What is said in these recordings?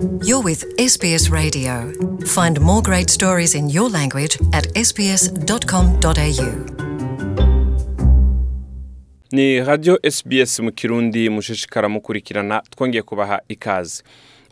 You're with SBS Radio. Find more great stories in your language at sbs.com.au. ni radio SBS mu kirundi mushishikara mukurikirana twongeye kubaha ikaze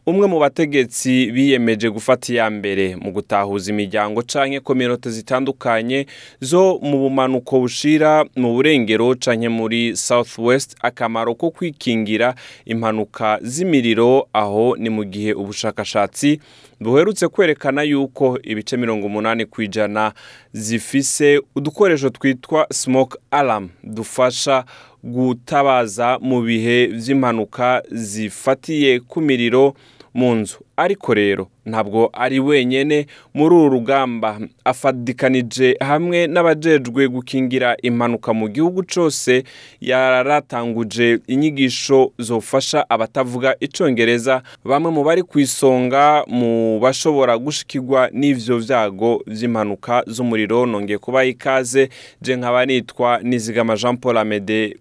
umwe mu bategetsi biyemeje gufata iya mbere mu gutahuza imiryango canke kominote zitandukanye zo mu bumanuko bushira mu burengero canke muri south west akamaro ko kwikingira impanuka z'imiriro aho ni mu gihe ubushakashatsi buherutse kwerekana yuko ibice mirongo umunani ku ijana zifise udukoresho twitwa smoke alarm dufasha gutabaza mu bihe vy'impanuka zifatiye ku miriro mu nzu. Ariko rero ntabwo ari wenyene muri uru rugamba. Afadikanije hamwe n'abajejwe gukingira impanuka mu gihugu cose yaratanguje inyigisho zofasha abatavuga icongereza. Bamwe mu bari ku isonga mu bashobora gushikirwa n'ivyo vyago vy'impanuka z'umuriro nongeye kubaha ikaze. Je nkaba nitwa nizigama jean paul amede.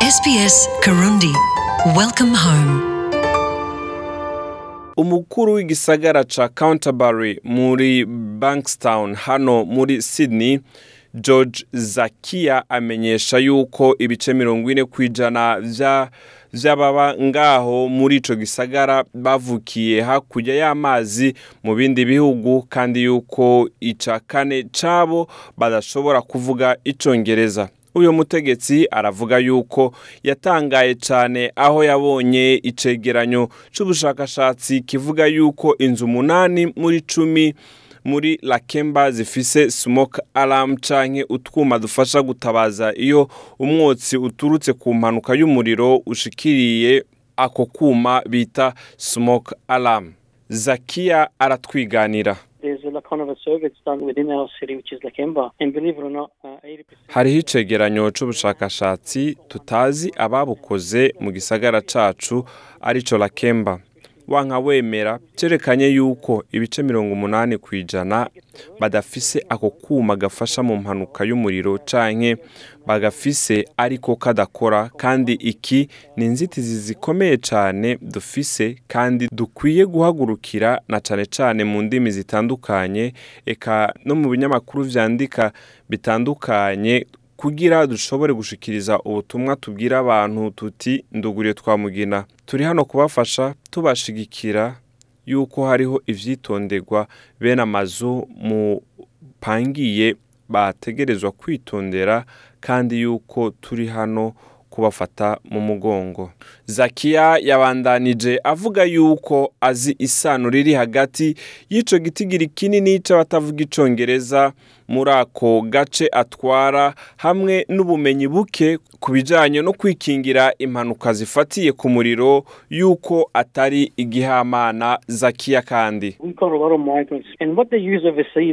SBS Karundi. Welcome home. Umukuru w'igisagara ca Canterbury muri Bankstown hano muri Sydney George Zakia amenyesha yuko ibice mirongo ine ku ijana vya vy'ababa ngaho muri ico gisagara bavukiye hakurya y'amazi mu bindi bihugu kandi yuko ica kane cabo badashobora kuvuga icongereza. Uyu mutegetsi aravuga yuko yatangaye cyane aho yabonye icegeranyo c'ubushakashatsi kivuga yuko inzu umunani muri cumi muri lakemba zifise smoke alarm canke utwuma dufasha gutabaza iyo umwotsi uturutse ku mpanuka y'umuriro ushikiriye ako kuma bita smoke alarm. Zakiya aratwiganira. Hariho icegeranyo c'ubushakashatsi tutazi ababukoze mu gisagara cacu arico lakemba. Wanka wemera cerekanye yuko ibice mirongo umunani ku ijana badafise ako kuma gafasha mu mpanuka y'umuriro canke bagafise ariko kadakora kandi iki ni inzitizi zikomeye cane dufise kandi dukwiye guhagurukira na cane cane mu ndimi zitandukanye eka no mu binyamakuru vyandika bitandukanye kugira dushobore gushikiriza ubutumwa tubwira abantu tuti nduguriye twamugina turi hano kubafasha tubashigikira yuko hariho ivyitonderwa bene amazu mupangiye bategerezwa kwitondera kandi yuko turi hano kubafata mu mugongo. Zakiya yabandanije avuga yuko azi isano riri hagati y'ico gitigiri kinini c'abatavuga icongereza muri ako gace atwara hamwe n'ubumenyi buke ku bijanye no kwikingira impanuka zifatiye ku muriro yuko atari igihamana zakiya kandi.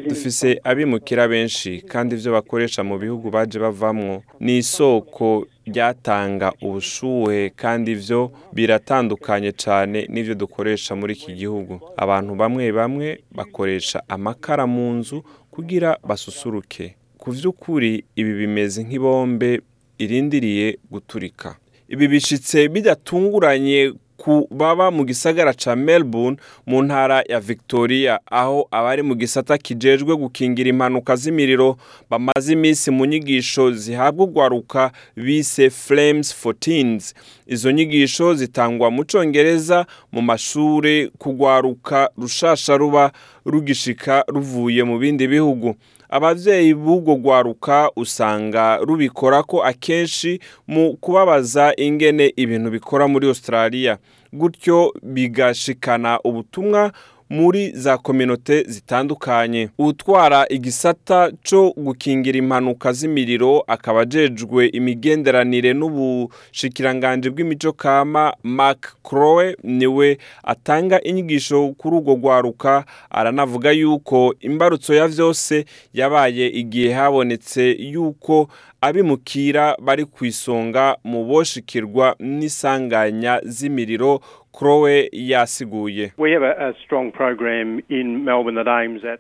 Dufise abimukira benshi kandi ivyo bakoresha mu bihugu baje bavamwo ni isoko ryatanga ubushuhe kandi ivyo biratandukanye cane n'ivyo dukoresha muri iki gihugu. Abantu bamwe bamwe bakoresha amakara mu nzu kugira basusuruke. Ku vy'ukuri ibi bimeze nk'ibombe irindiriye guturika. Ibi bishitse bidatunguranye ku baba mu gisagara ca Melbourne mu ntara ya Victoria. Aho abari mu gisata kijejwe gukingira impanuka z'imiriro bamaze iminsi mu nyigisho zihabwa urwaruka bise Flames for Teens izo nyigisho zitangwa mu congereza mu mashure kugwaruka rushasha ruba rugishika ruvuye mu bindi bihugu. Abavyeyi b'ubwo rwaruka usanga rubikora ko akenshi mu kubabaza ingene ibintu bikora muri Australia. Gutyo bigashikana ubutumwa muri za kominote zitandukanye. Utwara igisata co gukingira impanuka z'imiriro akaba ajejwe imigenderanire n'ubushikiranganje bw'imico kama Mark Crowe ni we atanga inyigisho kuri urwo rwaruka aranavuga yuko imbarutso ya vyose yabaye igihe habonetse yuko abimukira bari ku isonga mu boshikirwa n'isanganya z'imiriro Crowe yasiguye.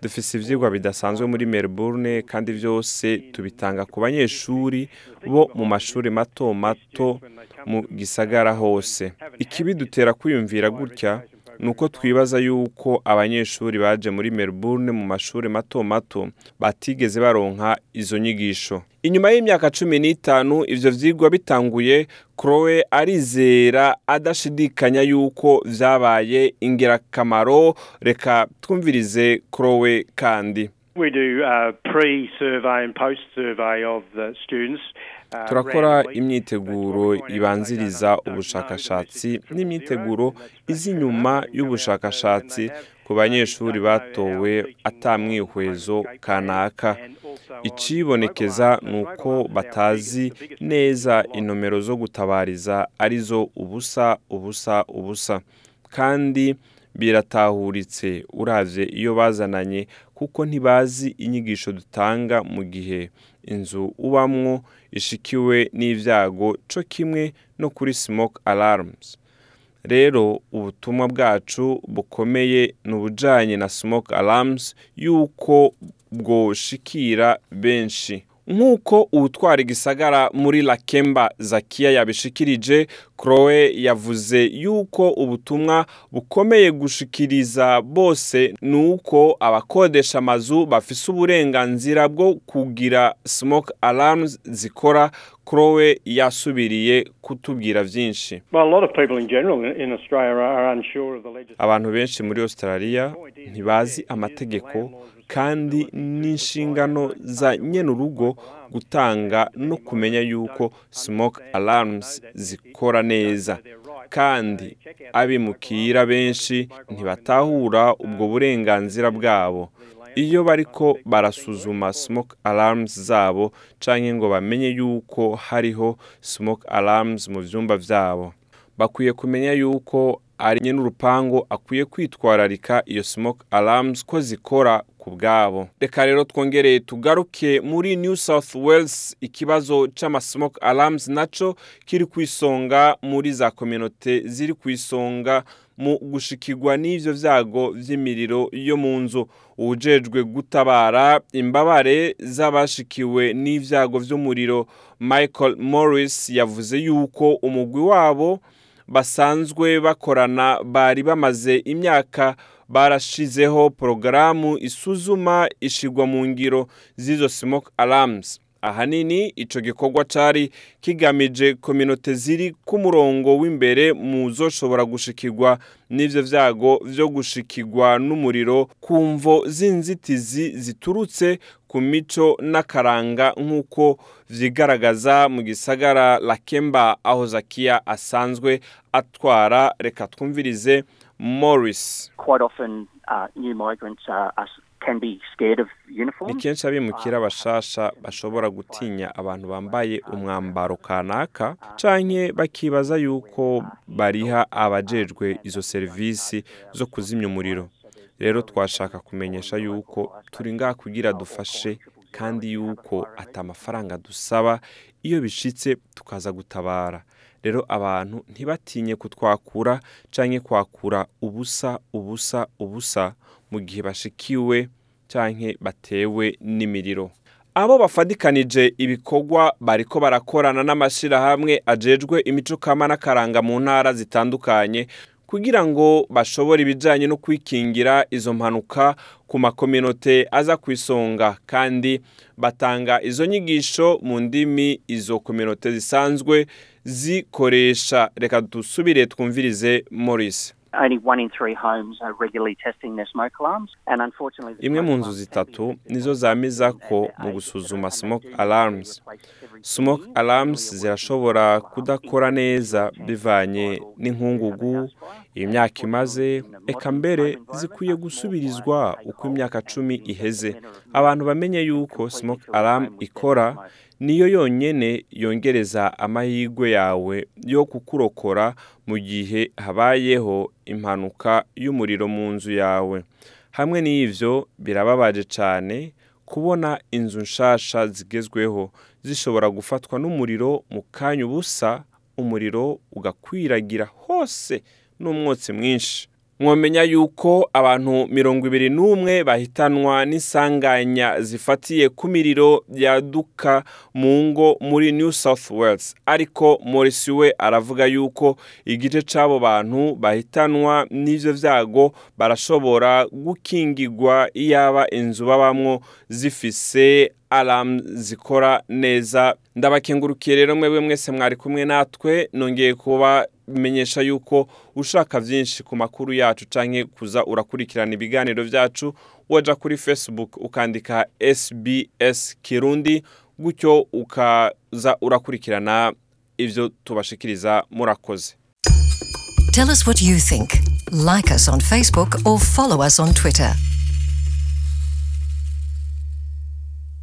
Dufise ivyigwa bidasanzwe muri Melbourne kandi vyose tubitanga ku banyeshuri bo mu mashuri mato mato mu gisagara hose. Ikibidutera kwiyumvira gutya ni uko twibaza yuko abanyeshuri baje muri Melbourne mu mashuri mato mato batigeze baronka izo nyigisho. Inyuma y'imyaka cumi n'itanu ivyo vyigwa bitanguye Chloe arizera adashidikanya yuko vyabaye ingirakamaro. Reka twumvirize Chloe kandi. Uh, uh, turakora imyiteguro ibanziriza ubushakashatsi n'imyiteguro iza inyuma y'ubushakashatsi ku banyeshuri batowe atamwihwezo kanaka. icibonekeza ni uko batazi neza inomero zo gutabariza ari zo ubusa ubusa ubusa. Kandi biratahuritse. Uravye iyo bazananye kuko ntibazi inyigisho dutanga mu gihe inzu ubamwo ishikiwe n'ivyago co kimwe no kuri smoke alarms. Rero ubutumwa bwacu bukomeye ni ubujanye na smoke alarms yuko bwoshikira benshi. Nk'uko uwutwara igisagara muri lakemba zakiya yabishikirije Chloe yavuze yuko ubutumwa bukomeye gushikiriza bose ni uko abakodesha amazu bafise uburenganzira bwo kugira smoke alarms zikora Chloe yasubiriye kutubwira legislation. abantu benshi muri australia ntibazi amategeko kandi n'inshingano za nyenurugo gutanga no kumenya yuko smoke alarms zikora neza. Kandi abimukira benshi ntibatahura ubwo burenganzira bwabo. Iyo bariko barasuzuma smoke alarms zabo canke ngo bamenye yuko hariho smoke alarms mu vyumba vyabo. Bakwiye kumenya yuko ari nyene akwiye kwitwararika iyo smoke alarms ko zikora ku bwabo. Reka rero twongere tugaruke muri new south wales ikibazo c'amasmoke alarms naco kiri ku isonga muri za kominote ziri ku isonga mu gushikirwa n'ivyo vyago vy'imiriro yo mu nzu. Uwujejwe gutabara imbabare z'abashikiwe n'ivyago vy'umuriro michael morris yavuze yuko umugwi wabo basanzwe bakorana bari bamaze imyaka barashizeho porogaramu isuzuma ishigwa mu ngiro z'izo smoke alarms. Ahanini ico gikorwa cari kigamije kominote ziri ku murongo w'imbere mu zoshobora gushikirwa n'ivyo vyago vyo gushikirwa n'umuriro ku mvo z'inzitizi ziturutse ku mico n'akaranga nk'uko vyigaragaza mu gisagara lakemba aho zakiya asanzwe atwara reka twumvirize morris. Quite often uh, new migrants uh, are, can be scared of ni uniforms. kenshi abimukira bashasha bashobora gutinya abantu bambaye umwambaro kanaka canke bakibaza yuko bariha abajejwe izo serivisi zo kuzimya umuriro. rero twashaka kumenyesha yuko turi ngaha kugira dufashe kandi yuko ata amafaranga dusaba. Iyo bishitse tukaza gutabara. Rero abantu ntibatinye kutwakura canke kwakura ubusa ubusa ubusa mu gihe bashikiwe canke batewe n'imiriro. Abo bafadikanije ibikorwa bariko barakorana n'amashirahamwe ajejwe imico kama n'akaranga mu ntara zitandukanye kugira ngo bashobore ibijanye no kwikingira izo mpanuka ku makominote aza ku isonga. Kandi batanga izo nyigisho mu ndimi izo kominote zisanzwe zikoresha. Reka dusubire twumvirize Morris Imwe mu nzu zitatu nizo zamiza ko mu gusuzuma smoke alarms. smoke alarms zirashobora kudakora neza bivanye n'inkungugu. imyaka imaze eka mbere zikwiye gusubirizwa uko imyaka cumi iheze. abantu bamenye yuko smoke alarm ikora niyo yonyene yongereza amahirwe yawe yo kukurokora mu gihe habayeho impanuka y'umuriro mu nzu yawe. Hamwe n'ivyo birababaje cyane kubona inzu nshasha zigezweho. Zishobora gufatwa n'umuriro mu kanya ubusa umuriro ugakwiragira hose n'umwotsi mwinshi. Mwamenya yuko abantu mirongo ibiri n'umwe bahitanwa n'isanganya zifatiye ku miriro yaduka mu ngo muri new south wales. Ariko morisi we aravuga yuko igice cy'abo bantu bahitanwa n'ibyo byago barashobora gukingirwa iyaba inzu babamwo zifise alamu zikora neza. Ndabakengurukiye rero mwebwe mwese mwari kumwe natwe nongeye kubamenyesha yuko ushaka byinshi ku makuru yacu cyangwa kuza urakurikirana ibiganiro byacu wajya kuri facebook ukandika sbs kirundi gutyo ukaza urakurikirana ibyo tubashikiriza murakoze Tell us what you think. Like us on Facebook or follow us on Twitter.